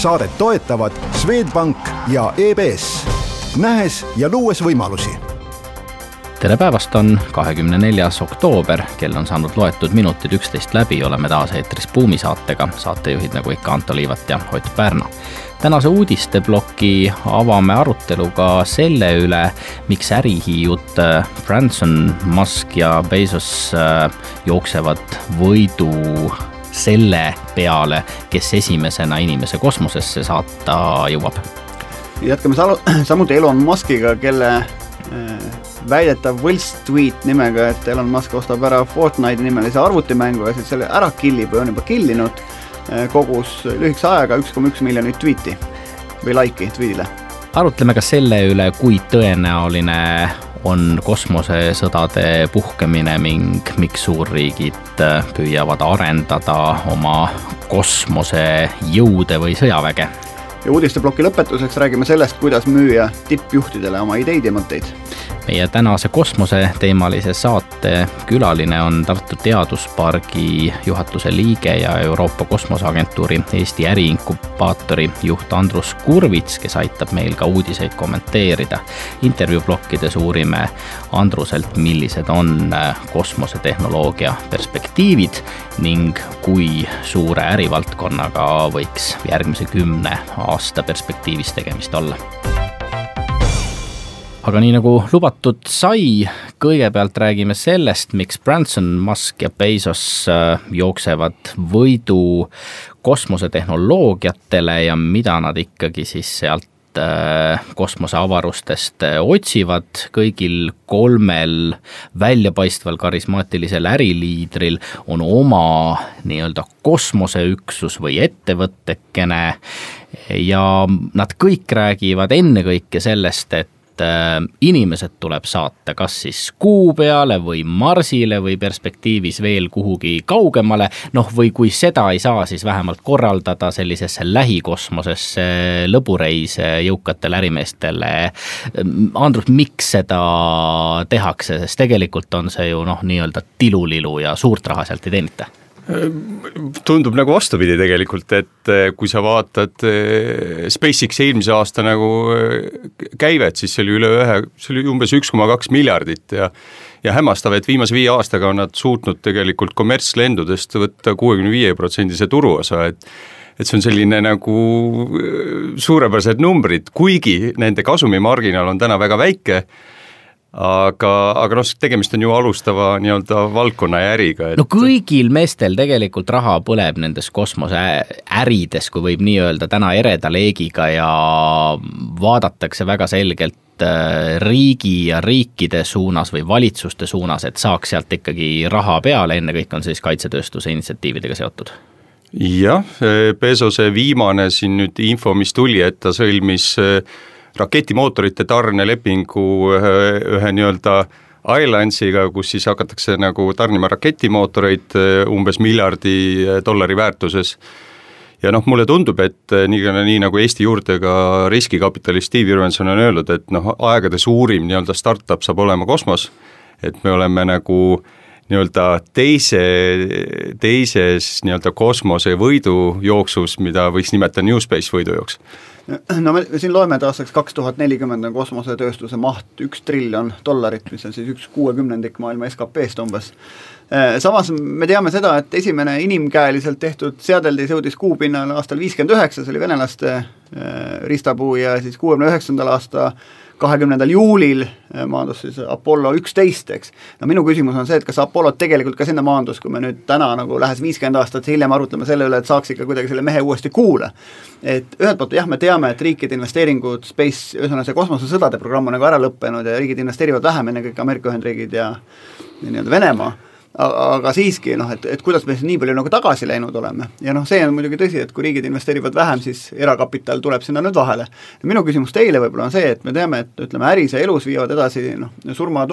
saadet toetavad Swedbank ja EBS, nähes ja luues võimalusi. Tere päevast, on kahekümne neljas oktoober, kell on saanud loetud minutid üksteist läbi, oleme taas eetris Buumi saatega, saatejuhid nagu ikka Anto Liivat ja Ott Pärna. tänase uudisteploki avame aruteluga selle üle, miks ärihiiud äh, Branson, Musk ja Bezos äh, jooksevad võidu selle peale, kes esimesena inimese kosmosesse saata jõuab. jätkame samuti Elon Muskiga, kelle äh, väidetav võlts tweet nimega, et Elon Musk ostab ära Fortnite'i nimelise arvutimängu ja siis selle ära killib või on juba killinud, äh, kogus lühikese ajaga üks koma üks miljonit tweet'i või like'i tweet'ile. arutleme ka selle üle, kui tõenäoline on kosmosesõdade puhkemine ning miks suurriigid äh, püüavad arendada oma kosmosejõude või sõjaväge. ja uudisteploki lõpetuseks räägime sellest, kuidas müüa tippjuhtidele oma ideid ja mõtteid meie tänase kosmoseteemalise saate külaline on Tartu Teaduspargi juhatuse liige ja Euroopa Kosmoseagentuuri Eesti äriinkubaatori juht Andrus Kurvits, kes aitab meil ka uudiseid kommenteerida. intervjuuplokkides uurime Andruselt, millised on kosmosetehnoloogia perspektiivid ning kui suure ärivaldkonnaga võiks järgmise kümne aasta perspektiivis tegemist olla aga nii nagu lubatud sai, kõigepealt räägime sellest, miks Branson, Musk ja Bezos äh, jooksevad võidu kosmosetehnoloogiatele ja mida nad ikkagi siis sealt äh, kosmoseavarustest äh, otsivad, kõigil kolmel väljapaistval karismaatilisel äriliidril on oma nii-öelda kosmoseüksus või ettevõttekene. Ja nad kõik räägivad ennekõike sellest, et et äh, inimesed tuleb saata kas siis Kuu peale või Marsile või perspektiivis veel kuhugi kaugemale, noh, või kui seda ei saa, siis vähemalt korraldada sellisesse lähikosmosesse lõbureise jõukatele ärimeestele. Andrus, miks seda tehakse, sest tegelikult on see ju noh, nii-öelda tilulilu ja suurt raha sealt ei teenita tundub nagu vastupidi tegelikult, et eh, kui sa vaatad eh, SpaceX'i eelmise aasta nagu eh, käivet, siis see oli üle ühe, see oli umbes üks koma kaks miljardit ja ja hämmastav, et viimase viie aastaga on nad suutnud tegelikult kommertslendudest võtta kuuekümne viie protsendise turuosa, et et see on selline nagu suurepärased numbrid, kuigi nende kasumimarginaal on täna väga väike aga, aga noh, tegemist on ju alustava nii-öelda valdkonna ja äriga et.... no kõigil meestel tegelikult raha põleb nendes kosmoseärides, kui võib nii öelda, täna ereda leegiga ja vaadatakse väga selgelt äh, riigi ja riikide suunas või valitsuste suunas, et saaks sealt ikkagi raha peale, ennekõike on siis kaitsetööstuse initsiatiividega seotud. Jah, Bezose viimane siin nüüd info, mis tuli, et ta sõlmis äh, raketimootorite tarnelepingu ühe, ühe nii-öelda Islandsiga, kus siis hakatakse nagu tarnima raketimootoreid eh, umbes miljardi eh, dollari väärtuses. Ja noh, mulle tundub, et eh, nii, nii nagu Eesti juurtega riskikapitalist Steve Jürgenson on öeldud, et noh, aegade suurim nii-öelda startup saab olema kosmos, et me oleme nagu nii-öelda teise, teises nii-öelda kosmose võidujooksus, mida võiks nimetada New Space võidujooks no me siin loeme, et aastaks kaks tuhat nelikümmend on kosmosetööstuse maht üks triljon dollarit, mis on siis üks kuuekümnendik maailma SKP-st umbes. Äh, samas me teame seda, et esimene inimkäeliselt tehtud seadeldis jõudis kuu pinnale aastal viiskümmend üheksa, see oli venelaste äh, ristapuu ja siis kuuekümne üheksandal aasta kahekümnendal juulil äh, maandus siis Apollo üksteist, eks. no minu küsimus on see, et kas Apollot tegelikult ka sinna maandus, kui me nüüd täna nagu lähes viiskümmend aastat hiljem arutleme selle üle, et saaks ikka kuidagi selle mehe uuesti kuule. et ühelt poolt jah, me teame, et riikide investeeringud space, ühesõnaga see kosmosesõdade programm on nagu ära lõppenud ja riigid investeerivad vähem, ennekõike Ameerika Ühendriigid ja nii-öelda Venemaa aga siiski noh, et, et kuidas me siis nii palju nagu tagasi läinud oleme ja noh, see on muidugi tõsi, et kui riigid investeerivad vähem, siis erakapital tuleb sinna nüüd vahele. minu küsimus teile võib-olla on see, et me teame, et ütleme, äris ja elus viivad edasi noh, surma,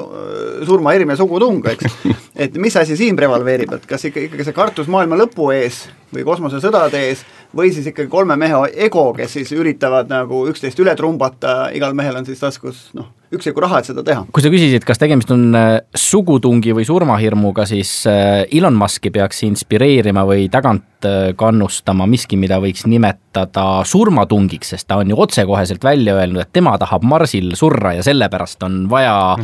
surma erim ja sugutung, eks. et mis asi siin prevaleerib, et kas ikka, ikkagi see kartus maailma lõpu ees või kosmosesõdade ees või siis ikkagi kolme mehe ego, kes siis üritavad nagu üksteist üle trumbata, igal mehel on siis taskus noh, üksjagu raha, et seda teha. kui sa küsisid, kas tegemist on äh, sugutungi või surmahirmuga, siis äh, Elon Musk'i peaks inspireerima või tagant äh, kannustama miski, mida võiks nimetada surmatungiks, sest ta on ju otsekoheselt välja öelnud, et tema tahab Marsil surra ja sellepärast on vaja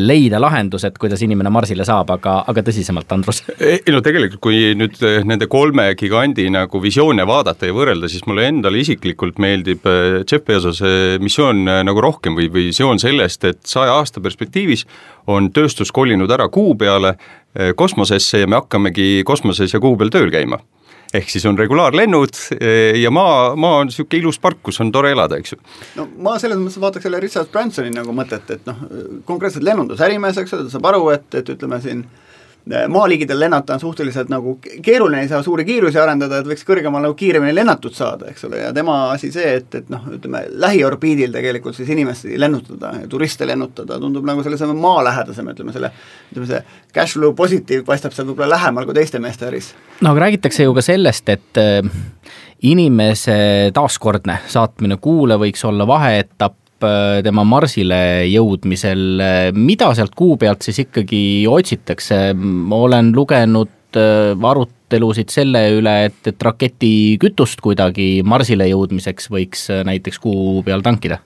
leida lahendused, kuidas inimene Marsile saab, aga, aga tõsisemalt, Andrus? ei no tegelikult, kui nüüd nende kolme gigandi nagu visioone vaadata ja võrrelda, siis mulle endale isiklikult meeldib Jeff Bezose missioon nagu rohkem või visioon sellest, et saja aasta perspektiivis on tööstus kolinud ära Kuu peale, eh, kosmosesse ja me hakkamegi kosmoses ja Kuu peal tööl käima ehk siis on regulaarlennud eh, ja maa, maa on niisugune ilus park, kus on tore elada, eks ju. no ma selles mõttes vaataks jälle Richard Bransoni nagu mõtet, et noh, konkreetselt lennundusärimees, eks ole, ta saab aru, et, et ütleme siin äh, maaliigidel lennata on suhteliselt nagu keeruline, ei saa suuri kiirusi arendada, et võiks kõrgemal nagu kiiremini lennatud saada, eks ole, ja tema asi see, et, et noh, ütleme lähiorbiidil tegelikult siis inimesi lennutada ja turiste lennutada tundub nagu sellise maalähedasem, ütleme selle, ütleme see cash flow positiiv paistab seal võib-olla lähemal kui teiste meeste äris. no aga räägitakse ju ka sellest, et äh, inimese taaskordne saatmine kuule võiks olla vaheetapp Äh, tema Marsile jõudmisel, mida sealt kuu pealt siis ikkagi otsitakse, ma olen lugenud äh, arutelusid selle üle, et, et raketikütust kuidagi Marsile jõudmiseks võiks äh, näiteks kuu peal tankida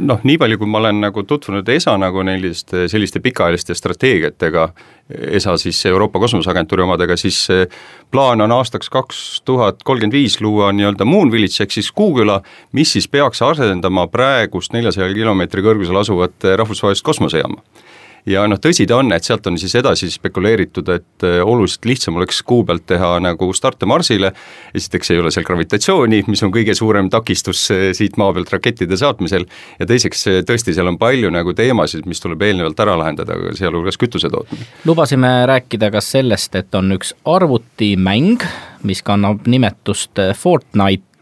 noh, nii palju, kui ma olen nagu tutvunud ESA nagu selliste, selliste pikaajaliste strateegiatega, ESA siis Euroopa Kosmoseagentuuri omadega, siis plaan on aastaks kaks tuhat kolmkümmend viis luua nii-öelda Moon Village ehk siis Kuuküla, mis siis peaks asendama praegust neljasaja kilomeetri kõrgusel asuvat rahvusvahelist kosmosejaama ja noh, tõsi ta on, et sealt on siis edasi spekuleeritud, et äh, oluliselt lihtsam oleks kuu pealt teha nagu starte Marsile, esiteks ei ole seal gravitatsiooni, mis on kõige suurem takistus äh, siit maa pealt rakettide saatmisel, ja teiseks äh, tõesti, seal on palju nagu teemasid, mis tuleb eelnevalt ära lahendada, sealhulgas kütuse tootmine. lubasime rääkida ka sellest, et on üks arvutimäng, mis kannab nimetust Fortnite,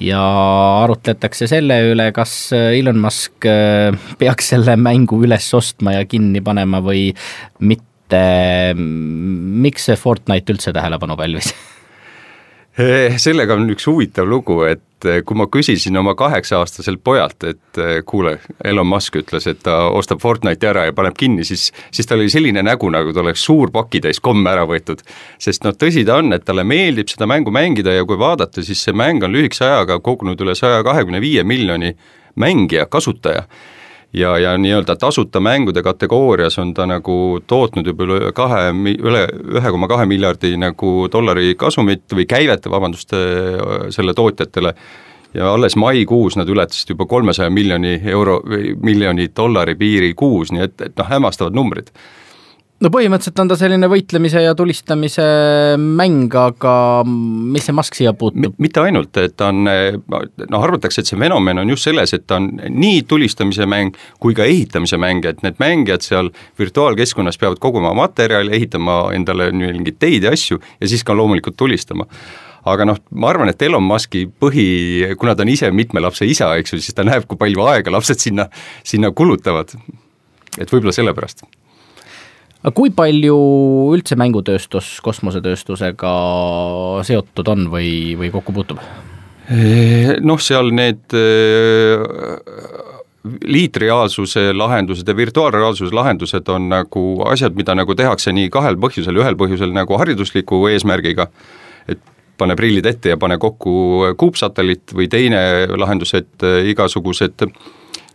ja arutletakse selle üle, kas äh, Elon Musk äh, peaks selle mängu üles ostma ja kinni panema või mitte. miks see Fortnite üldse tähelepanu pälvis? sellega on üks huvitav lugu, et Eh, kui ma küsisin oma kaheksa-aastaselt pojalt, et eh, kuule, Elon Musk ütles, et ta ostab Fortnite'i ära ja paneb kinni, siis, siis tal oli selline nägu, nagu ta oleks suur pakitäis komme ära võetud. sest noh, tõsi ta on, et talle meeldib seda mängu mängida ja kui vaadata, siis see mäng on lühikese ajaga kogunud üle saja kahekümne viie miljoni mängija, kasutaja ja, ja nii-öelda tasuta mängude kategoorias on ta nagu tootnud juba üle kahe, üle ühe koma kahe miljardi nagu dollari kasumit või käivet, vabandust, selle tootjatele, ja alles maikuus nad ületasid juba kolmesaja miljoni euro, miljoni dollari piiri kuus, nii et, et noh, hämmastavad numbrid no põhimõtteliselt on ta selline võitlemise ja tulistamise mäng, aga mis see Musk siia puutub? mitte ainult, et ta on, noh arvatakse, et see fenomen on just selles, et ta on nii tulistamise mäng kui ka ehitamise mäng, et need mängijad seal virtuaalkeskkonnas peavad koguma materjali, ehitama endale mingeid teid ja asju ja siis ka loomulikult tulistama aga noh, ma arvan, et Elon Musk'i põhi, kuna ta on ise mitme lapse isa, eks ju, siis ta näeb, kui palju aega lapsed sinna, sinna kulutavad. et võib-olla sellepärast aga kui palju üldse mängutööstus kosmosetööstusega seotud on või, või kokku puutub? Noh, seal need liitreaalsuse lahendused ja virtuaalreaalsuse lahendused on nagu asjad, mida nagu tehakse nii kahel põhjusel, ühel põhjusel nagu haridusliku eesmärgiga, et pane prillid ette ja pane kokku kuupsatelliit või teine lahendus, et igasugused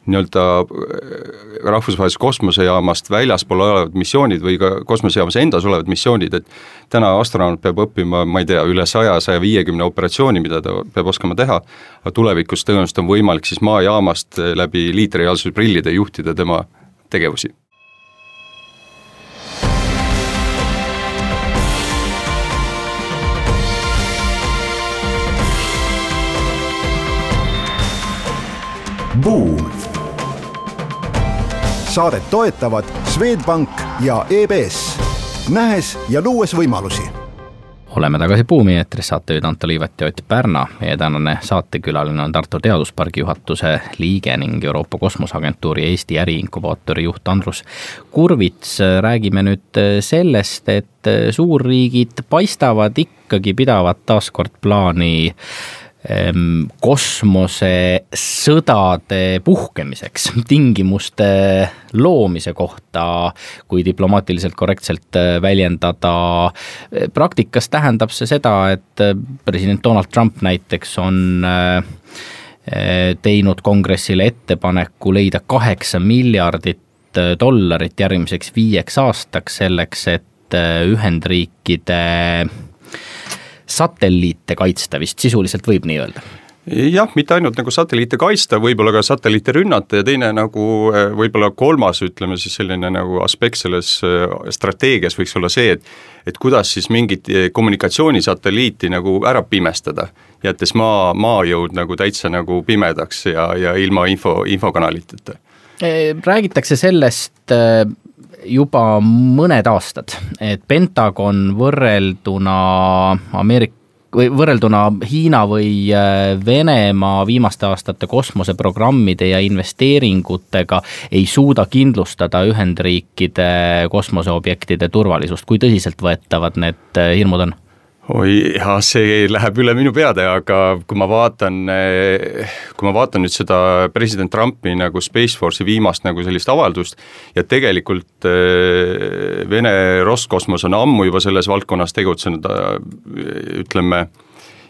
nii-öelda äh, rahvusvahelisest kosmosejaamast väljaspool olevad missioonid või ka kosmosejaamas endas olevad missioonid, et täna astronaut peab õppima, ma ei tea, üle saja, saja viiekümne operatsiooni, mida ta peab oskama teha, aga tulevikus tõenäoliselt on võimalik siis maajaamast läbi liitrijalsusprillide juhtida tema tegevusi Buum. Saadet toetavad Swedbank ja EBS, nähes ja luues võimalusi oleme tagasi Buumi eetris, saatejuhid Anto Liivet ja Ott Pärna. meie tänane saatekülaline on Tartu Teaduspargi juhatuse liige ning Euroopa Kosmoseagentuuri Eesti äriinkubaatori juht Andrus Kurvits. räägime nüüd sellest, et suurriigid paistavad ikkagi pidavat taaskord plaani Ehm, kosmosesõdade puhkemiseks, tingimuste loomise kohta, kui diplomaatiliselt korrektselt äh, väljendada. praktikas tähendab see seda, et äh, president Donald Trump näiteks on teinud kongressile ettepaneku leida kaheksa miljardit dollarit järgmiseks viieks aastaks selleks, et Ühendriikide satelliite kaitsta vist sisuliselt võib nii öelda jah, mitte ainult nagu satelliite kaitsta, võib-olla ka satelliite rünnata ja teine nagu eh, võib-olla kolmas, ütleme siis selline nagu aspekt selles eh, strateegias võiks olla see, et et kuidas siis mingit eh, kommunikatsioonisatelliiti nagu ära pimestada, jättes maa, maajõud nagu täitsa nagu pimedaks ja, ja ilma info, infokanaliteta. räägitakse sellest juba mõned aastad, et Pentagon võrrelduna Ameerika või võrrelduna Hiina või äh, Venemaa viimaste aastate kosmoseprogrammide ja investeeringutega ei suuda kindlustada Ühendriikide kosmoseobjektide turvalisust, kui tõsiseltvõetavad need äh, hirmud on? Oi jah, see läheb üle minu peade, aga kui ma vaatan, kui ma vaatan nüüd seda president Trumpi nagu Space Force'i viimast nagu sellist avaldust ja tegelikult eh, Vene Roskosmos on ammu juba selles valdkonnas tegutsenud, ütleme,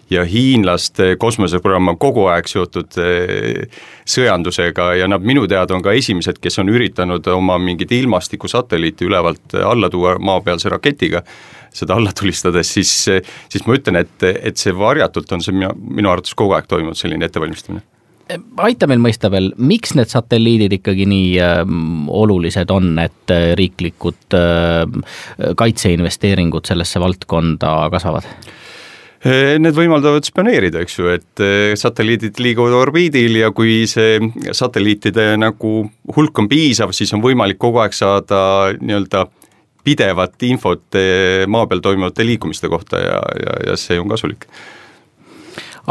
ja hiinlaste kosmoseprogramm on kogu aeg seotud eh, sõjandusega ja nad minu teada on ka esimesed, kes on üritanud oma mingit ilmastikusatelliiti ülevalt alla tuua maapealse raketiga seda alla tulistades, siis, siis ma ütlen, et, et see varjatult on see minu, minu arvates kogu aeg toimunud, selline ettevalmistamine aita meil mõista veel, miks need satelliidid ikkagi nii äh, olulised on, et äh, riiklikud äh, kaitseinvesteeringud sellesse valdkonda kasvavad? Äh, need võimaldavad spioneerida, eks ju, et äh, satelliidid liiguvad orbiidil ja kui see satelliitide nagu hulk on piisav, siis on võimalik kogu aeg saada nii-öelda pidevat infot eh, maa peal toimuvate liikumiste kohta ja, ja, ja see on kasulik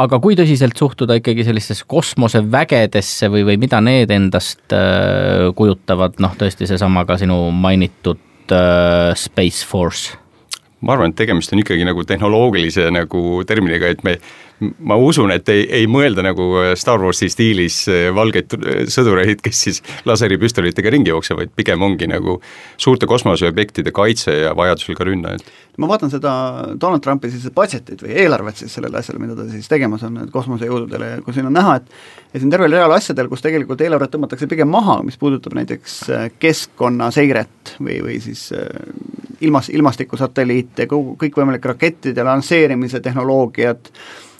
aga kui tõsiselt suhtuda ikkagi sellistesse kosmosevägedesse või, või mida need endast äh, kujutavad, noh tõesti seesama ka sinu mainitud äh, Space Force? Ma arvan, et tegemist on ikkagi nagu tehnoloogilise nagu terminiga, et me ma usun, et ei, ei mõelda nagu Star Warsi stiilis eh, valgeid sõdureid, kes siis laseripüstolitega ringi jooksevad, pigem ongi nagu suurte kosmoseobjektide kaitse ja vajadusel ka rünnajad. ma vaatan seda Donald Trumpi siis budget'it või eelarvet siis sellele asjale, mida ta siis tegemas on kosmosejõududele ja kui siin on näha, et et siin tervel real asjadel, kus tegelikult eelarvet tõmmatakse pigem maha, mis puudutab näiteks keskkonnaseiret või, või siis ilmas, ilmastikusatelliite, kogu, kõikvõimalike rakettide lansseerimise tehnoloogiat,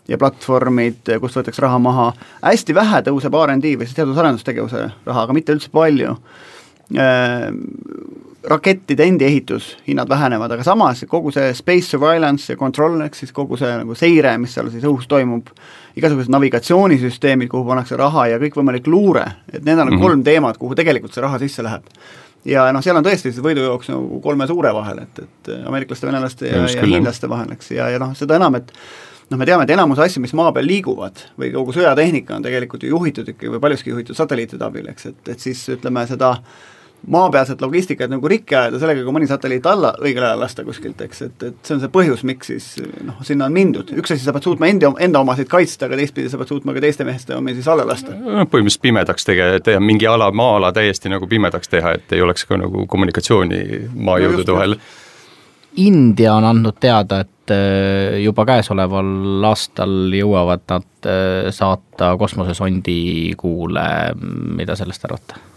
ja platvormid, kust võetakse raha maha, hästi vähe tõuseb RD või siis teadus-arendustegevuse raha, aga mitte üldse palju äh,. Rakettide endi ehitushinnad vähenevad, aga samas kogu see space surveillance ja control, ehk siis kogu see nagu seire, mis seal siis õhus toimub, igasugused navigatsioonisüsteemid, kuhu pannakse raha ja kõikvõimalik luure, et need on mm -hmm. kolm teemat, kuhu tegelikult see raha sisse läheb ja noh, seal on tõesti see võidujooks nagu kolme suure vahel, et, et ameeriklaste, venelaste ja, ja hiinlaste vahel, eks, ja, ja noh, seda enam, et noh, me teame, et enamus asju, mis maa peal liiguvad või kogu sõjatehnika on tegelikult ju juhitud ikkagi või paljuski juhitud satelliitide abil, eks, et, et siis ütleme seda maapealset logistikat nagu rikki ajada sellega, kui mõni satelliit alla õigel ajal lasta kuskilt, eks, et, et see on see põhjus, miks siis noh, sinna on mindud, üks asi, sa pead suutma endi, enda omasid kaitsta, aga teistpidi sa pead suutma ka teiste meeste omi siis alla lasta. noh, põhimõtteliselt pimedaks tege-, teha mingi ala, maa-ala täiesti nagu pimedaks teha, et ei oleks ka nagu kommunikatsiooni maajõudude vahel. India on andnud teada, et juba käesoleval aastal jõuavad nad äh, saata kosmosesondi Kuule, mida sellest arvate?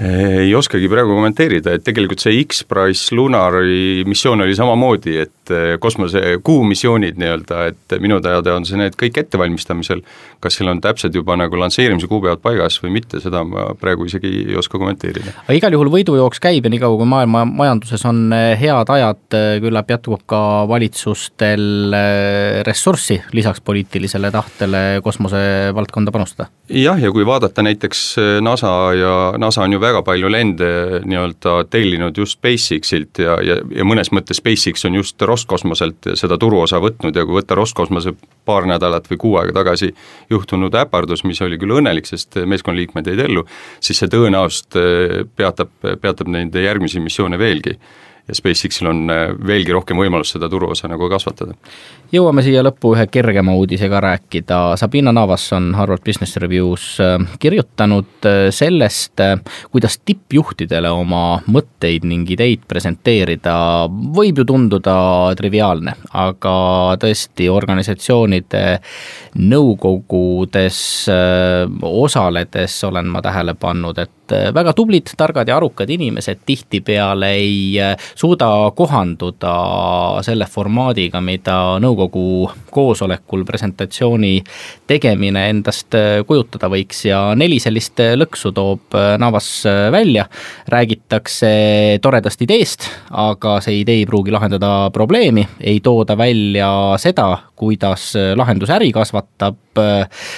Ei oskagi praegu kommenteerida, et tegelikult see X-Prize Lunari missioon oli samamoodi, et eh, kosmose, kuumissioonid nii-öelda, et minu teada on see need kõik ettevalmistamisel, kas seal on täpselt juba nagu lansseerimise kuupäevad paigas või mitte, seda ma praegu isegi ei oska kommenteerida. aga igal juhul võidujooks käib ja niikaua, kui maailma majanduses on eh, head ajad, eh, küllap jätkub ka valitsustel ressurssi lisaks poliitilisele tahtele kosmosevaldkonda panustada. jah, ja kui vaadata näiteks NASA ja NASA on ju väga palju lende nii-öelda tellinud just SpaceX-ilt ja, ja, ja mõnes mõttes SpaceX on just Roskosmoselt seda turuosa võtnud ja kui võtta Roskosmose paar nädalat või kuu aega tagasi juhtunud äpardus, mis oli küll õnnelik, sest meeskonnaliikmed jäid ellu, siis see tõenäoliselt eh, peatab, peatab nende järgmisi missioone veelgi ja SpaceX-il on äh, veelgi rohkem võimalust seda turuosa nagu kasvatada. jõuame siia lõppu ühe kergema uudisega rääkida, Sabina Navas on Harvard Business Reviews äh, kirjutanud äh, sellest, kuidas tippjuhtidele oma mõtteid ning ideid presenteerida võib ju tunduda triviaalne, aga tõesti organisatsioonide nõukogudes osaledes olen ma tähele pannud, et väga tublid, targad ja arukad inimesed tihtipeale ei suuda kohanduda selle formaadiga, mida nõukogu koosolekul presentatsiooni tegemine endast kujutada võiks. Ja neli sellist lõksu toob Navas välja. räägitakse toredast ideest, aga see idee ei pruugi lahendada probleemi, ei tooda välja seda, kuidas lahendus äri kasvatab,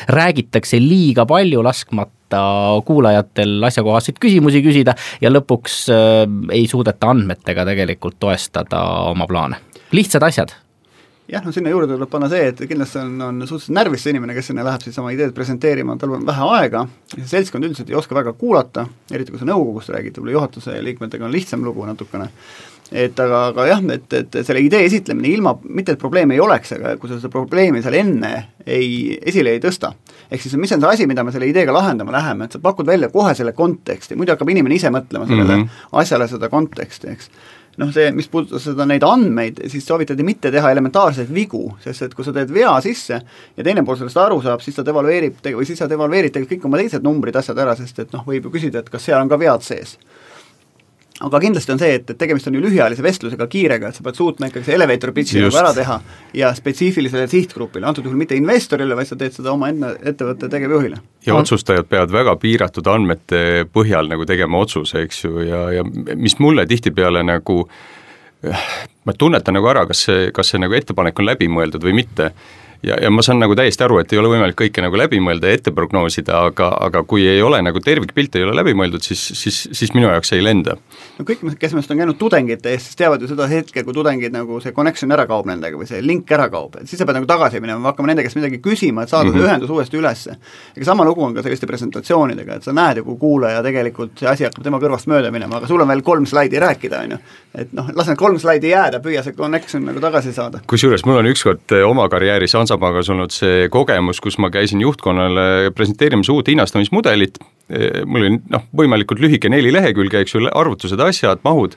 räägitakse liiga palju, laskmata suudeta kuulajatel asjakohaseid küsimusi küsida ja lõpuks äh, ei suudeta andmetega tegelikult toestada oma plaane. lihtsad asjad jah, no sinna juurde tuleb panna see, et kindlasti on, on suhteliselt närvis see inimene, kes sinna läheb siis oma ideed presenteerima, tal on vähe aega, see seltskond üldiselt ei oska väga kuulata, eriti kui sa nõukogust räägid, võib-olla juhatuse liikmetega on lihtsam lugu natukene, et aga, aga jah, et, et selle idee esitlemine ilma, mitte et probleemi ei oleks, aga kui sa seda probleemi seal enne ei, esile ei tõsta, ehk siis mis on see asi, mida me selle ideega lahendama läheme, et sa pakud välja kohe selle konteksti, muidu hakkab inimene ise mõtlema sellele mm -hmm. asjale seda konteksti, eks noh, see, mis puudutas seda, neid andmeid, siis soovitati mitte teha elementaarseid vigu, sest et kui sa teed vea sisse ja teine pool sellest aru saab, siis ta devalveerib, või siis sa devalveerid tegelikult kõik oma teised numbrid, asjad ära, sest et noh, võib ju küsida, et kas seal on ka vead sees aga kindlasti on see, et, et tegemist on ju lühiajalise vestlusega, kiirega, et sa pead suutma ikkagi see elevator pitch'i nagu ära teha ja spetsiifilisele sihtgrupile, antud juhul mitte investorile, vaid sa teed seda omaenda ettevõtte tegevjuhile. ja on. otsustajad peavad väga piiratud andmete põhjal nagu tegema otsuse, eks ju, ja, ja mis mulle tihtipeale nagu ma tunnetan nagu ära, kas see, kas see nagu ettepanek on läbimõeldud või mitte ja, ja ma saan nagu täiesti aru, et ei ole võimalik kõike nagu läbi mõelda ja ette prognoosida, aga, aga kui ei ole nagu tervikpilt ei ole läbi mõeldud, siis, siis, siis minu jaoks ei lenda. no kõik, kes meist on käinud tudengite ees, siis teavad ju seda hetke, kui tudengid nagu see connection ära kaob nendega või see link ära kaob, et siis sa pead nagu tagasi minema, hakkama nende käest midagi küsima, et saada mm -hmm. ühendus uuesti ülesse. ega sama lugu on ka selliste presentatsioonidega, et sa näed ju, kui kuulaja tegelikult see asi hakkab tema kõrvast mööda minema, aga sul on veel kolm slaidi rääkida, on ju. et noh, las need kolm slaidi jääda, püüa see connection nagu tagasi saada. kusjuures mul on ükskord oma karjääris Hansapanga olnud see kogemus, kus ma käisin juhtkonnale presenteerimas uut hinnastamismudelit, mul oli noh, võimalikult lühike neli lehekülge, eks ju, arvutused, asjad, mahud,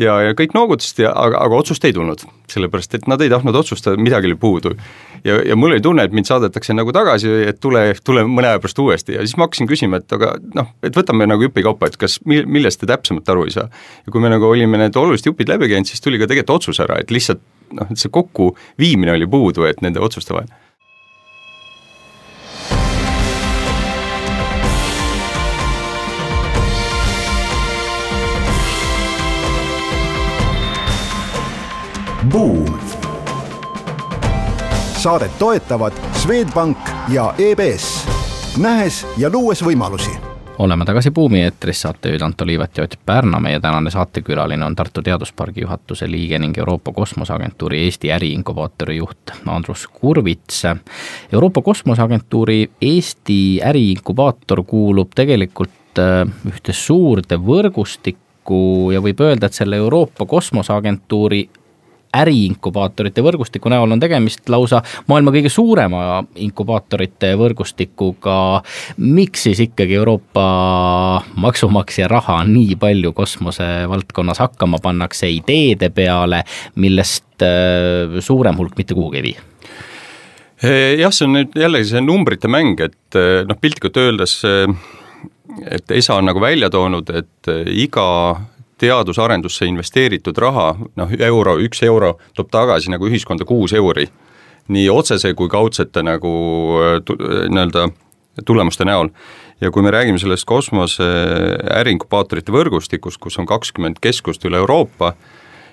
ja, ja kõik noogutasid ja aga, aga otsust ei tulnud, sellepärast et nad ei tahtnud otsustada, midagi oli puudu. ja, ja mul oli tunne, et mind saadetakse nagu tagasi, et tule, tule mõne aja pärast uuesti ja siis ma hakkasin küsima, et aga noh, et võtame nagu jupikaupa, et kas, millest te täpsemalt aru ei saa. ja kui me nagu olime need olulised jupid läbi käinud, siis tuli ka tegelikult otsus ära, et lihtsalt noh, et see kokkuviimine oli puudu, et nende otsuste vahel. Buum. saadet toetavad Swedbank ja EBS, nähes ja luues võimalusi oleme tagasi Buumi eetris, saatejuhid Anto Liivet ja Ott Pärna, meie tänane saatekülaline on Tartu Teaduspargi juhatuse liige ning Euroopa Kosmoseagentuuri Eesti äriinkubaatori juht Andrus Kurvits. Euroopa Kosmoseagentuuri Eesti äriinkubaator kuulub tegelikult äh, ühte suurde võrgustikku ja võib öelda, et selle Euroopa Kosmoseagentuuri äriinkubaatorite võrgustiku näol on tegemist lausa maailma kõige suurema inkubaatorite võrgustikuga. miks siis ikkagi Euroopa maksumaksja raha nii palju kosmose valdkonnas hakkama pannakse ideede peale, millest äh, suurem hulk mitte kuhugi ei vii? jah, see on nüüd jällegi see numbrite mäng, et noh, piltlikult öeldes et ESA on nagu välja toonud, et iga teadusarendusse investeeritud raha, noh euro, üks euro toob tagasi nagu ühiskonda kuus euri. nii otsese kui kaudsete nagu nii-öelda tulemuste näol. ja kui me räägime sellest kosmose äriinkubaatorite võrgustikust, kus on kakskümmend keskust üle Euroopa,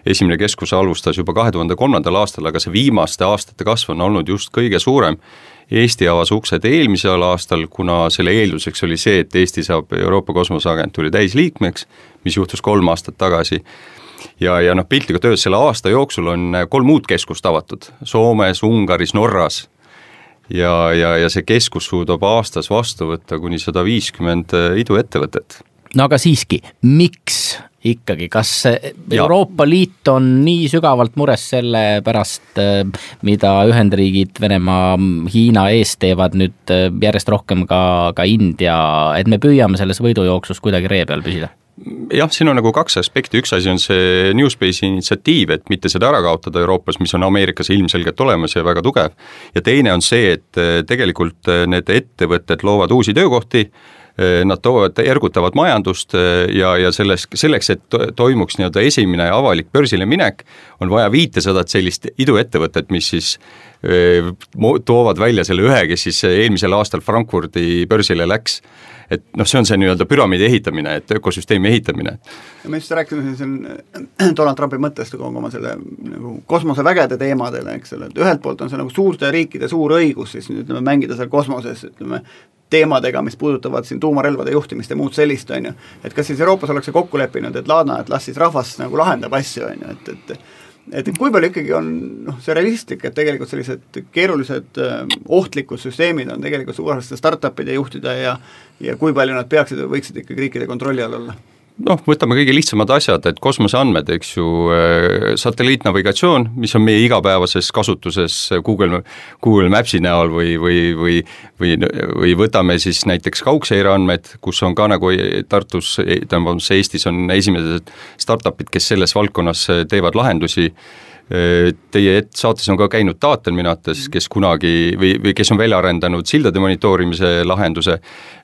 esimene keskus alustas juba kahe tuhande kolmandal aastal, aga see viimaste aastate kasv on olnud just kõige suurem Eesti avas uksed eelmisel aastal, kuna selle eelduseks oli see, et Eesti saab Euroopa Kosmoseagentuuri täisliikmeks, mis juhtus kolm aastat tagasi ja, ja noh, piltlikult öeldes selle aasta jooksul on kolm uut keskust avatud Soomes, Ungaris, Norras. ja, ja, ja see keskus suudab aastas vastu võtta kuni sada viiskümmend iduettevõtet. no aga siiski, miks ikkagi, kas Euroopa Liit on nii sügavalt mures selle pärast, mida Ühendriigid, Venemaa, Hiina ees teevad nüüd järjest rohkem ka, ka India, et me püüame selles võidujooksus kuidagi ree peal püsida? Jah, siin on nagu kaks aspekti, üks asi on see New Space'i initsiatiiv, et mitte seda ära kaotada Euroopas, mis on Ameerikas ilmselgelt olemas ja väga tugev, ja teine on see, et tegelikult need ettevõtted loovad uusi töökohti, Äh, nad toovad, ergutavad majandust ja, ja selles, selleks, et toimuks nii-öelda esimene avalik börsile minek, on vaja viitesadat sellist iduettevõtet, mis siis toovad välja selle ühe, kes siis eelmisel aastal Frankfurdi börsile läks et noh, see on see nii-öelda püramiidi ehitamine, et ökosüsteemi ehitamine. me just rääkisime siin Donald Trumpi mõttest kogu oma selle nagu kosmosevägede teemadele, eks ole, et ühelt poolt on see nagu suurte riikide suur õigus siis ütleme, mängida seal kosmoses, ütleme, teemadega, mis puudutavad siin tuumarelvade juhtimist ja muud sellist, on ju. et kas siis Euroopas ollakse kokku leppinud, et Ladna, et las siis rahvas nagu lahendab asju, on ju, et, et et kui palju ikkagi on noh, see realistlik, et tegelikult sellised keerulised äh, ohtlikud süsteemid on tegelikult suuresti startup'ide juhtida ja ja kui palju nad peaksid või võiksid ikkagi riikide kontrolli all olla? Noh, võtame kõige lihtsamad asjad, et kosmoseandmed, eks ju, äh, satelliitnavigatsioon, mis on meie igapäevases kasutuses Google, Google Maps'i näol või, või, või või, või võtame siis näiteks kaugseire andmed, kus on ka nagu Tartus, tähendab, Eestis on esimesed startup'id, kes selles valdkonnas teevad lahendusi Teie saates on ka käinud Taatel minu arvates, kes kunagi või, või kes on välja arendanud sildade monitoorimise lahenduse,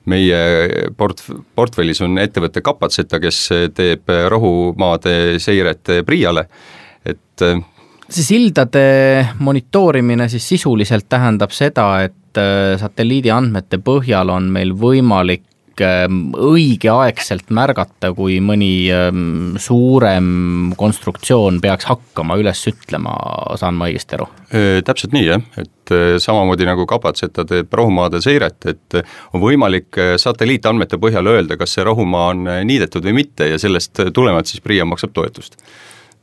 meie port-, portfellis on ettevõte Kapatseta, kes teeb rohumaade seiret PRIA-le, et see sildade monitoorimine siis sisuliselt tähendab seda, et satelliidi andmete põhjal on meil võimalik õigeaegselt märgata, kui mõni ähm, suurem konstruktsioon peaks hakkama üles ütlema, saan ma õigesti aru? Täpselt nii jah, et samamoodi nagu Kapatseta teeb rohumaade seiret, et on võimalik satelliitandmete põhjal öelda, kas see rohumaa on niidetud või mitte ja sellest tulenevalt siis PRIA maksab toetust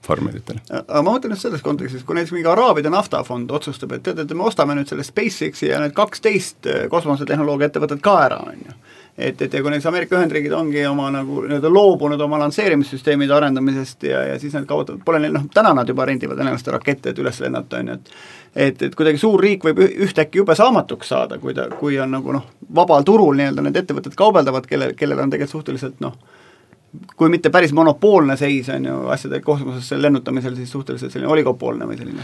farmeritele. aga ma mõtlen just selles kontekstis, kui näiteks mingi Araabide naftafond otsustab, et tead, et me ostame nüüd selle SpaceXi ja need kaksteist kosmosetehnoloogia ettevõtet ka ära, on ju et, et ja kui näiteks Ameerika Ühendriigid ongi oma nagu nii-öelda loobunud oma lansseerimissüsteemide arendamisest ja, ja siis nad kaotavad, pole neil noh, täna nad juba rendivad enamasti rakette, et üles lennata, on ju, et et, et kuidagi suur riik võib ühtäkki jube saamatuks saada, kui ta, kui on nagu noh, vabal turul nii-öelda need ettevõtted kaubeldavad, kelle, kellel on tegelikult suhteliselt noh, kui mitte päris monopoolne seis, on ju, asjade kosmosesse lennutamisel, siis suhteliselt selline oligopoolne või selline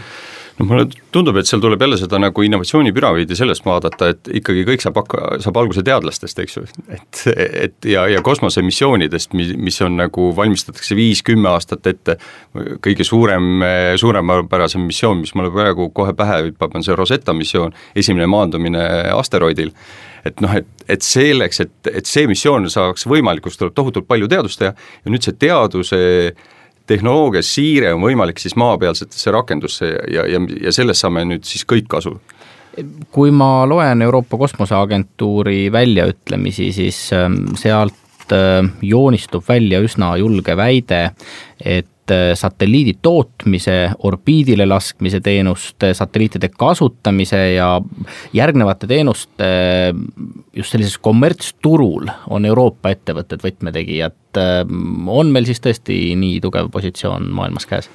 no mulle tundub, et seal tuleb jälle seda nagu innovatsioonipüramiidi sellest vaadata, et ikkagi kõik saab hakka, saab alguse teadlastest, eks ju, et, et ja, ja kosmosemissioonidest, mis, mis on nagu, valmistatakse viis-kümme aastat ette, kõige suurem, suuremapärasem missioon, mis mulle praegu kohe pähe hüppab, on see Rosetta missioon, esimene maandumine asteroidil. Et noh, et, et selleks, et, et see missioon saaks võimalikuks, tuleb tohutult palju teadust teha. Ja nüüd see teaduse äh, tehnoloogia siire on võimalik siis maapealsetesse rakendusse ja, ja, ja sellest saame nüüd siis kõik kasu. Kui ma loen Euroopa Kosmoseagentuuri väljaütlemisi, siis ähm, sealt äh, joonistub välja üsna julge väide, et satelliidi tootmise, orbiidile laskmise teenuste, satelliitide kasutamise ja järgnevate teenuste just sellises kommertsturul on Euroopa ettevõtted võtmetegijad. Äh, on meil siis tõesti nii tugev positsioon maailmas käes?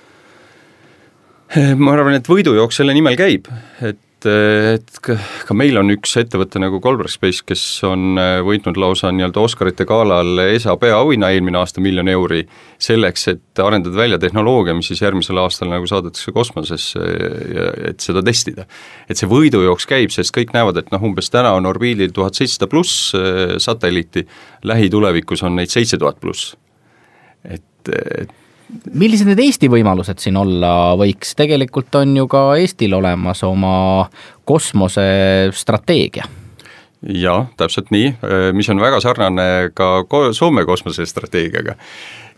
ma arvan, et võidujooks selle nimel käib, et et ka meil on üks ettevõte nagu Colbert Space, kes on äh, võitnud lausa nii-öelda Oscarite galal ESA peaauhinna eelmine aasta miljon euri, selleks, et arendada välja tehnoloogia, mis siis järgmisel aastal nagu saadetakse kosmosesse ja et seda testida. et see võidujooks käib, sest kõik näevad, et noh, umbes täna on orbiidil tuhat seitsesada pluss äh, satelliiti, lähitulevikus on neid seitse tuhat pluss. et, et millised need Eesti võimalused siin olla võiks, tegelikult on ju ka Eestil olemas oma kosmosestrateegia. Jah, täpselt nii, mis on väga sarnane ka Soome kosmosestrateegiaga.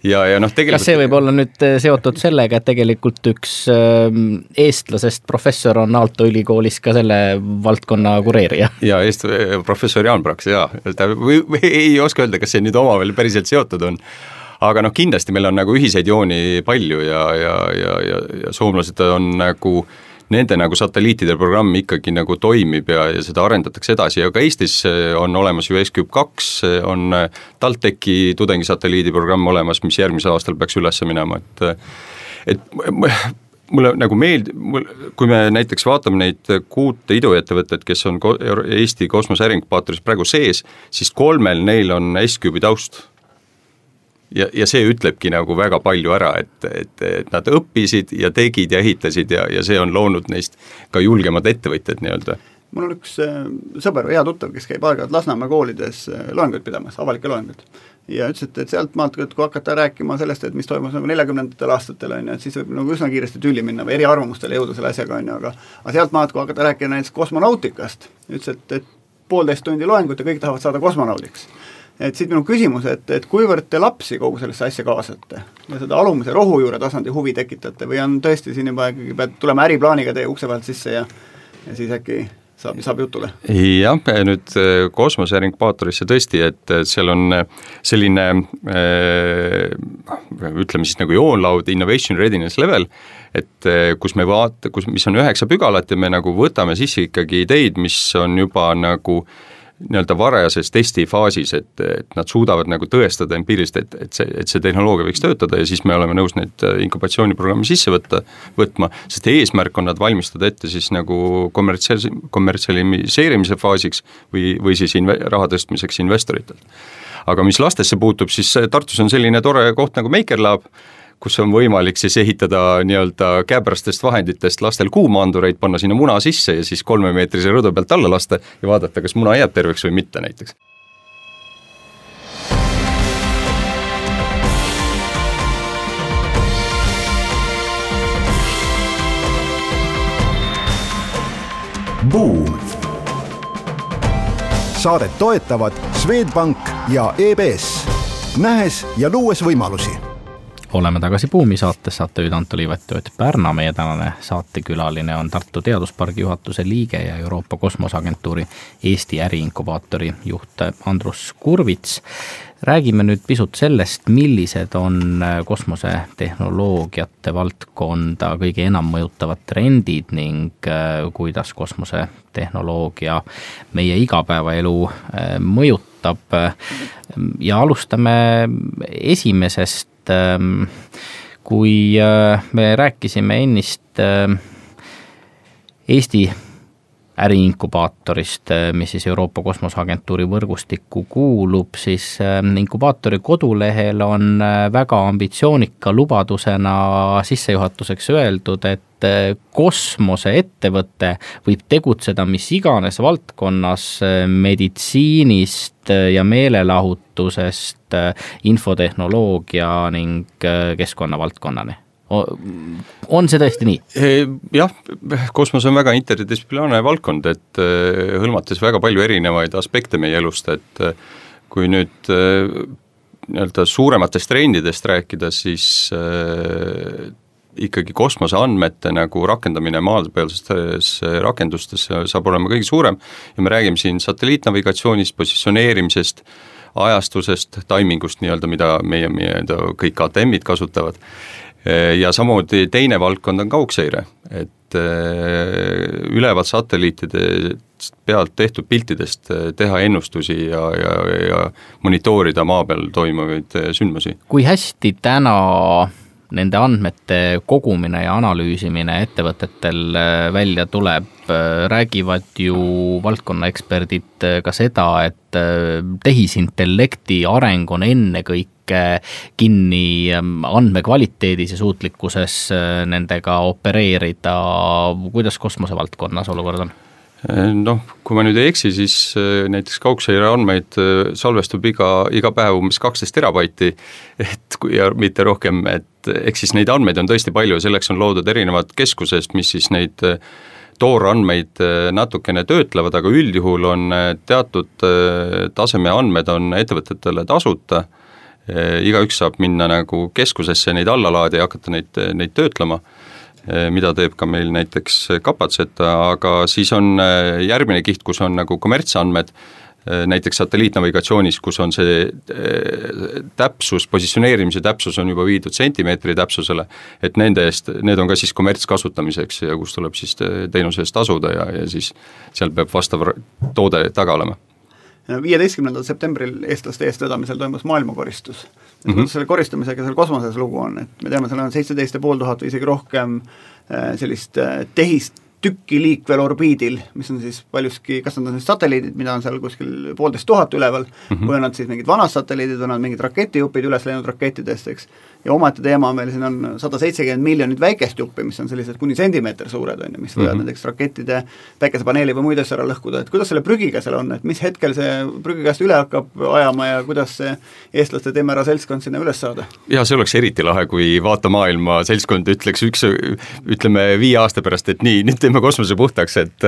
Ja, ja noh, tegelikult kas see võib olla nüüd seotud sellega, et tegelikult üks ähm, eestlasest professor on Aalto ülikoolis ka selle valdkonna kureerija? jaa, eest-, professor Jaan Praks, jaa, ta või, või ei oska öelda, kas see nüüd omavahel päriselt seotud on aga noh, kindlasti meil on nagu ühiseid jooni palju ja, ja, ja, ja, ja soomlased on nagu nende nagu satelliitide programm ikkagi nagu toimib ja, ja seda arendatakse edasi. Ja ka Eestis on olemas ju S-Cube kaks, on TalTechi tudengisatelliidi programm olemas, mis järgmisel aastal peaks üles minema, et et mulle nagu meeld-, mul, kui me näiteks vaatame neid kuute iduettevõtteid, kes on ko-, Eesti kosmoseäringupaatoris praegu sees, siis kolmel neil on S-Cube'i taust ja, ja see ütlebki nagu väga palju ära, et, et, et nad õppisid ja tegid ja ehitasid ja, ja see on loonud neist ka julgemad ettevõtjad nii-öelda mul on üks äh, sõber, hea tuttav, kes käib aeg-ajalt Lasnamäe koolides äh, loenguid pidamas, avalikke loenguid. ja ütles, et, et sealtmaalt, kui hakata rääkima sellest, et mis toimus nagu neljakümnendatel aastatel, on ju, et siis võib nagu üsna kiiresti tülli minna või eriarvamustele jõuda selle asjaga, on ju, aga aga sealtmaalt, kui hakata rääkima näiteks kosmonautikast, ütles, et, et poolteist tundi loengut ja kõik tahavad saada kosmonaudiks et siit minu küsimus, et, et kuivõrd te lapsi kogu sellesse asja kaasate ja seda alumise rohujuure tasandi huvi tekitate või on tõesti siin juba ikkagi, pead tulema äriplaaniga teie ukse vahelt sisse ja ja siis äkki saab, saab jutule? jah, nüüd äh, kosmoseringpaatorisse tõesti, et seal on äh, selline äh, ütleme siis nagu joonlaud innovation readiness level, et kus me vaata-, kus, mis on üheksa pügalat ja me nagu võtame sisse ikkagi ideid, mis on juba nagu äh, nii-öelda varajases testifaasis, et, et nad suudavad nagu tõestada empiiriliselt, et, et see, et see tehnoloogia võiks töötada ja siis me oleme nõus neid äh, inkubatsiooniprogrammi sisse võtta, võtma, sest eesmärk on nad valmistada ette siis nagu kommertsiaal-, kommertsialiseerimise faasiks või, või siis inve-, raha tõstmiseks investoritelt. aga mis lastesse puutub, siis Tartus on selline tore koht nagu Maker Lab, kus on võimalik siis ehitada nii-öelda käeprastest vahenditest lastel kuumaandureid, panna sinna muna sisse ja siis kolmemeetrise rõdu pealt alla lasta ja vaadata, kas muna jääb terveks või mitte näiteks. Buum. saadet toetavad Swedbank ja EBS, nähes ja luues võimalusi oleme tagasi Buumi saates, saatejuht Anto Liivet, Pärna, meie tänane saatekülaline on Tartu Teaduspargi juhatuse liige ja Euroopa Kosmoseagentuuri Eesti äriinkubaatori juht Andrus Kurvits. räägime nüüd pisut sellest, millised on kosmosetehnoloogiate valdkonda kõige enam mõjutavad trendid ning äh, kuidas kosmosetehnoloogia meie igapäevaelu äh, mõjutab ja alustame esimesest et ähm, kui äh, me rääkisime ennist äh, Eesti äriinkubaatorist, äh, mis siis Euroopa Kosmoseagentuuri võrgustikku kuulub, siis inkubaatori kodulehel on väga ambitsioonika lubadusena sissejuhatuseks öeldud, et kosmoseettevõte võib tegutseda mis iganes valdkonnas meditsiinist ja meelelahutusest Äh, infotehnoloogia ning äh, keskkonna valdkonnani on see tõesti nii? jah, kosmos on väga interdistsiplinaarne valdkond, et äh, hõlmates väga palju erinevaid aspekte meie elust, et kui nüüd nii-öelda suurematest trendidest rääkida, siis ikkagi kosmoseandmete nagu rakendamine maapealsetes rakendustes saab olema kõige suurem ja me räägime siin satelliitnavigatsioonist, positsioneerimisest ajastusest, taimingust nii-öelda, mida meie nii-öelda kõik KTM-id kasutavad, ja samuti teine valdkond on kaugseire, et äh, ülevalt satelliitide pealt tehtud piltidest äh, teha ennustusi ja, ja, ja monitoorida maa peal toimuvaid äh, sündmusi. kui hästi täna nende andmete kogumine ja analüüsimine ettevõtetel välja tuleb, räägivad ju valdkonna eksperdid ka seda, et tehisintellekti areng on ennekõike kinni andmekvaliteedis ja suutlikkuses nendega opereerida, kuidas kosmosevaldkonnas olukord on? Noh, kui ma nüüd ei eksi, siis äh, näiteks kaugseire andmeid äh, salvestub iga, iga päev umbes kaksteist terabaiti, et kui ja mitte rohkem, et ehk siis neid andmeid on tõesti palju selleks on loodud erinevad keskused, mis siis neid toorandmeid natukene töötlevad, aga üldjuhul on teatud taseme andmed on ettevõtetele tasuta, igaüks saab minna nagu keskusesse neid alla laadida ja hakata neid, neid töötlema. Eh, mida teeb ka meil näiteks Kapatset, aga siis on eh, järgmine kiht, kus on nagu kommertsandmed, eh, näiteks satelliitnavigatsioonis, kus on see täpsus, positsioneerimise täpsus on juba viidud sentimeetri täpsusele, et nende eest, need on ka siis kommertskasutamiseks ja kus tuleb siis teenuse eest tasuda ja, ja siis seal peab vastav toode taga olema viieteistkümnendal septembril eestlaste eestvedamisel toimus maailmakoristus. Mm -hmm. selle koristamisega seal kosmoses lugu on, et me teame, seal on seitseteist ja pool tuhat või isegi rohkem äh, sellist äh, tehist tükki liikvel orbiidil, mis on siis paljuski, kas nad on siis satelliidid, mida on seal kuskil poolteist tuhat üleval mm, -hmm. või on nad siis mingid vanad satelliidid või on nad mingid raketijupid üles läinud rakettidest, eks, ja omaette teema on veel, siin on sada seitsekümmend miljonit väikest juppi, mis on sellised kuni sentimeeter suured, on ju, mis võivad mm -hmm. näiteks rakettide päikesepaneeli või muid asju ära lõhkuda, et kuidas selle prügiga seal on, et mis hetkel see prügikast üle hakkab ajama ja kuidas see eestlaste teeme ära seltskond sinna üles saada? jaa, see oleks eriti lahe, kui Vaata maailma seltskond ütleks üks, ütleme viie aasta pärast, et nii, nüüd teeme kosmose puhtaks, et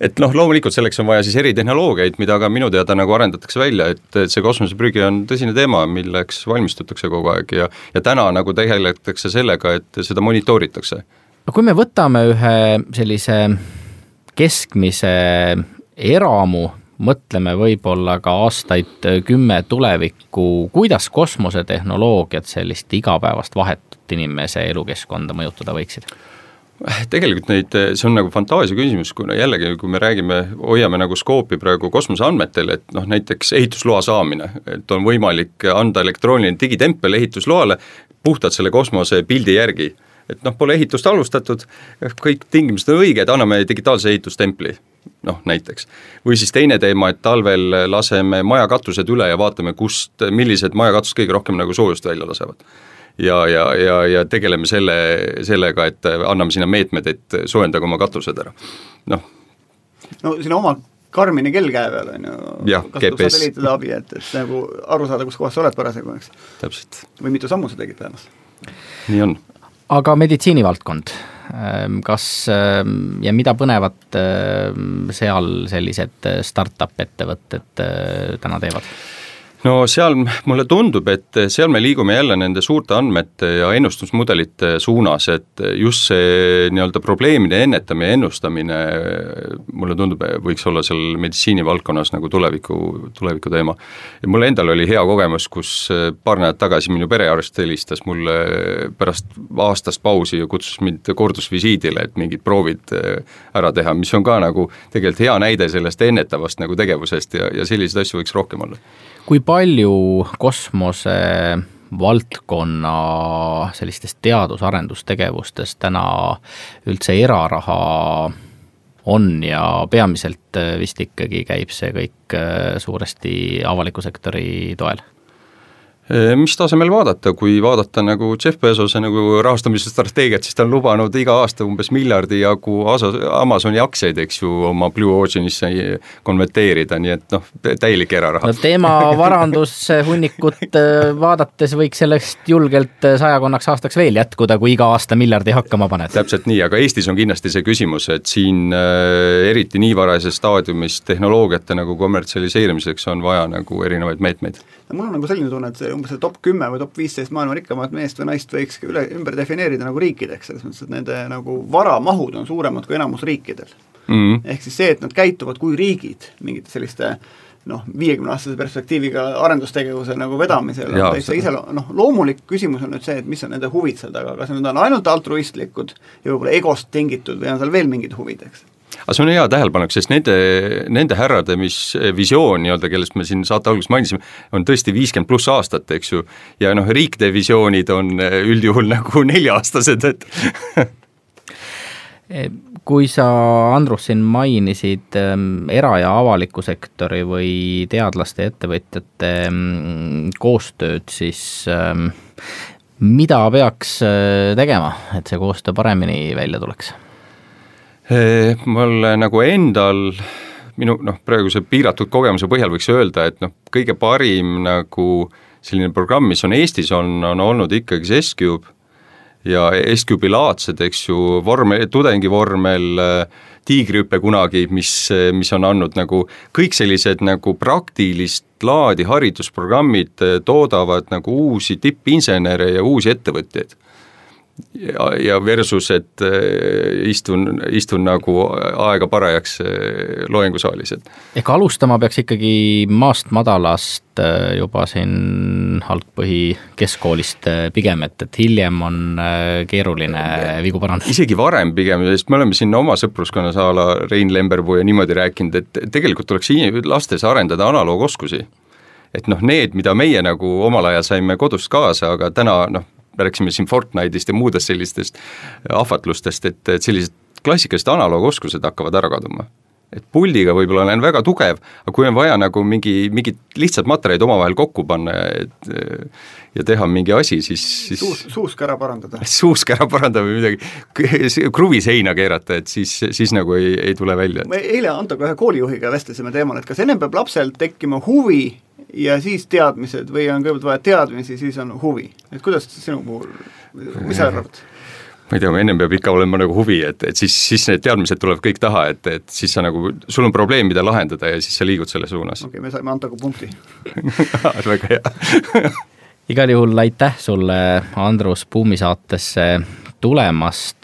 et noh, loomulikult selleks on vaja siis eritehnoloogiaid, mida ka minu teada nagu arendatakse välja, et, et see kosmoseprügi on tõsine teema, milleks valmistutakse kogu aeg ja ja täna nagu tegeletakse sellega, et seda monitooritakse. no kui me võtame ühe sellise keskmise eramu, mõtleme võib-olla ka aastaid kümme tulevikku, kuidas kosmosetehnoloogiad sellist igapäevast vahetut inimese elukeskkonda mõjutada võiksid? Tegelikult neid, see on nagu fantaasia küsimus, kuna jällegi, kui me räägime, hoiame nagu skoopi praegu kosmoseandmetel, et noh, näiteks ehitusloa saamine, et on võimalik anda elektrooniline digitempel ehitusloale puhtalt selle kosmosepildi järgi. et noh, pole ehitust alustatud, kõik tingimused on õiged, anname digitaalse ehitustempli, noh näiteks. või siis teine teema, et talvel laseme majakatused üle ja vaatame, kust, millised majakatused kõige rohkem nagu soojust välja lasevad ja, ja, ja, ja tegeleme selle, sellega, et anname sinna meetmed, et soojendage oma katused ära, noh. no sinna oma Karmini kell käe peal, on ju, kasutab satelliitide abi, et, et nagu aru saada, kus kohas sa oled parasjagu, eks. täpselt. või mitu sammu sa tegid päevas. nii on. aga meditsiinivaldkond, ehm, kas ehm, ja mida põnevat ehm, seal sellised startup ettevõtted täna teevad? No seal mulle tundub, et seal me liigume jälle nende suurte andmete ja ennustusmudelite suunas, et just see nii-öelda probleemide ennetamine ja ennustamine mulle tundub, võiks olla seal meditsiinivaldkonnas nagu tuleviku, tuleviku teema. ja mul endal oli hea kogemus, kus paar nädalat tagasi minu perearst helistas mulle pärast aastast pausi ja kutsus mind kordusvisiidile, et mingid proovid ära teha, mis on ka nagu tegelikult hea näide sellest ennetavast nagu tegevusest ja, ja selliseid asju võiks rohkem olla kui palju kosmose valdkonna sellistest teadus-arendustegevustest täna üldse eraraha on? Ja peamiselt vist ikkagi käib see kõik suuresti avaliku sektori toel mis tasemel vaadata, kui vaadata nagu Jeff Bezose nagu rahastamise strateegiat, siis ta on lubanud iga aasta umbes miljardi jagu Amazoni aktsiaid, eks ju, oma Blue Oceanisse konverteerida, nii et noh, täielik eraraha. no tema varandushunnikut eh, vaadates võiks sellest julgelt eh, sajakonnaks aastaks veel jätkuda, kui iga aasta miljardi hakkama paned. täpselt nii, aga Eestis on kindlasti see küsimus, et siin eriti nii varajases staadiumis tehnoloogiate nagu kommertsialiseerimiseks on vaja nagu erinevaid meetmeid. mul on nagu selline tunne, et see umbes see top kümme või top viisteist maailma rikkamat meest või naist võiks üle, ümber defineerida nagu riikideks, selles mõttes, et nende nagu varamahud on suuremad kui enamus riikidel mm. -hmm. ehk siis see, et nad käituvad kui riigid mingite selliste noh, viiekümne aastase perspektiiviga arendustegevuse nagu vedamisel on täitsa ise, noh loomulik küsimus on nüüd see, et mis on nende huvid seal taga, kas need on ainult altruistlikud ja võib-olla egost tingitud või on seal veel mingid huvid, eks aga see on hea tähelepanek, sest nende, nende härrade, mis visioon nii-öelda, kellest me siin saate alguses mainisime, on tõesti viiskümmend pluss aastat, eks ju, ja noh, riikide visioonid on üldjuhul nagu nelja-aastased, et kui sa, Andrus, siin mainisid ähm, era- ja avaliku sektori või teadlaste ja ettevõtjate ähm, koostööd, siis ähm, mida peaks äh, tegema, et see koostöö paremini välja tuleks? Mul nagu endal minu noh, praeguse piiratud kogemuse põhjal võiks öelda, et noh, kõige parim nagu selline programm, mis on Eestis, on, on olnud ikkagi see S-Cube ja S-Cube'i-laadsed, eks ju, vormel, tudengivormel, tiigrihüpe kunagi, mis, mis on andnud nagu kõik sellised nagu praktilist laadi haridusprogrammid toodavad nagu uusi tippinsenere ja uusi ettevõtjaid ja, ja versus, et äh, istun, istun nagu aega parajaks äh, loengusaalis, et. ehk alustama peaks ikkagi maast madalast äh, juba siin algpõhi keskkoolist pigem, et, et hiljem on keeruline vigu parandada. isegi varem pigem, sest me oleme siin oma sõpruskonnas a la Rein Lemberpuu ja niimoodi rääkinud, et tegelikult tuleks lastes arendada analoogoskusi et noh, need, mida meie nagu omal ajal saime kodust kaasa, aga täna noh, rääkisime siin Fortnite'ist ja muudest sellistest ahvatlustest, et, et sellised klassikalised analoogoskused hakkavad ära kaduma et puldiga võib-olla olen väga tugev, aga kui on vaja nagu mingi, mingid lihtsad materjalid omavahel kokku panna, et ja teha mingi asi, siis, siis suus, suusk ära parandada. suusk ära parandada või midagi, kruvi seina keerata, et siis, siis nagu ei, ei tule välja. me eile Antoga ühe koolijuhiga vestlesime teemal, et kas ennem peab lapsel tekkima huvi ja siis teadmised või on kõigepealt vaja teadmisi, siis on huvi, et kuidas sinu puhul, mis sa arvad? ma ei tea, ennem peab ikka olema nagu huvi, et, et siis, siis need teadmised tulevad kõik taha, et, et siis sa nagu, sul on probleem, mida lahendada ja siis sa liigud selle suunas. okei okay,, me saime Antoga punkti väga hea igal juhul aitäh sulle, Andrus, Buumi saatesse tulemast.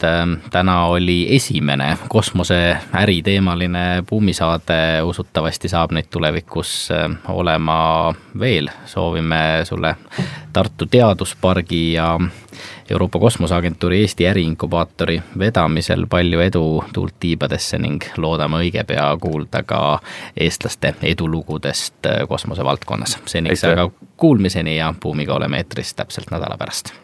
täna oli esimene kosmoseäri teemaline buumisaade, usutavasti saab neid tulevikus äh, olema veel. soovime sulle Tartu Teaduspargi ja Euroopa Kosmoseagentuuri Eesti äriinkubaatori vedamisel palju edu tuult tiibadesse ning loodame õige pea kuulda ka eestlaste edulugudest äh, kosmosevaldkonnas. seniks aga kuulmiseni ja Buumiga oleme eetris täpselt nädala pärast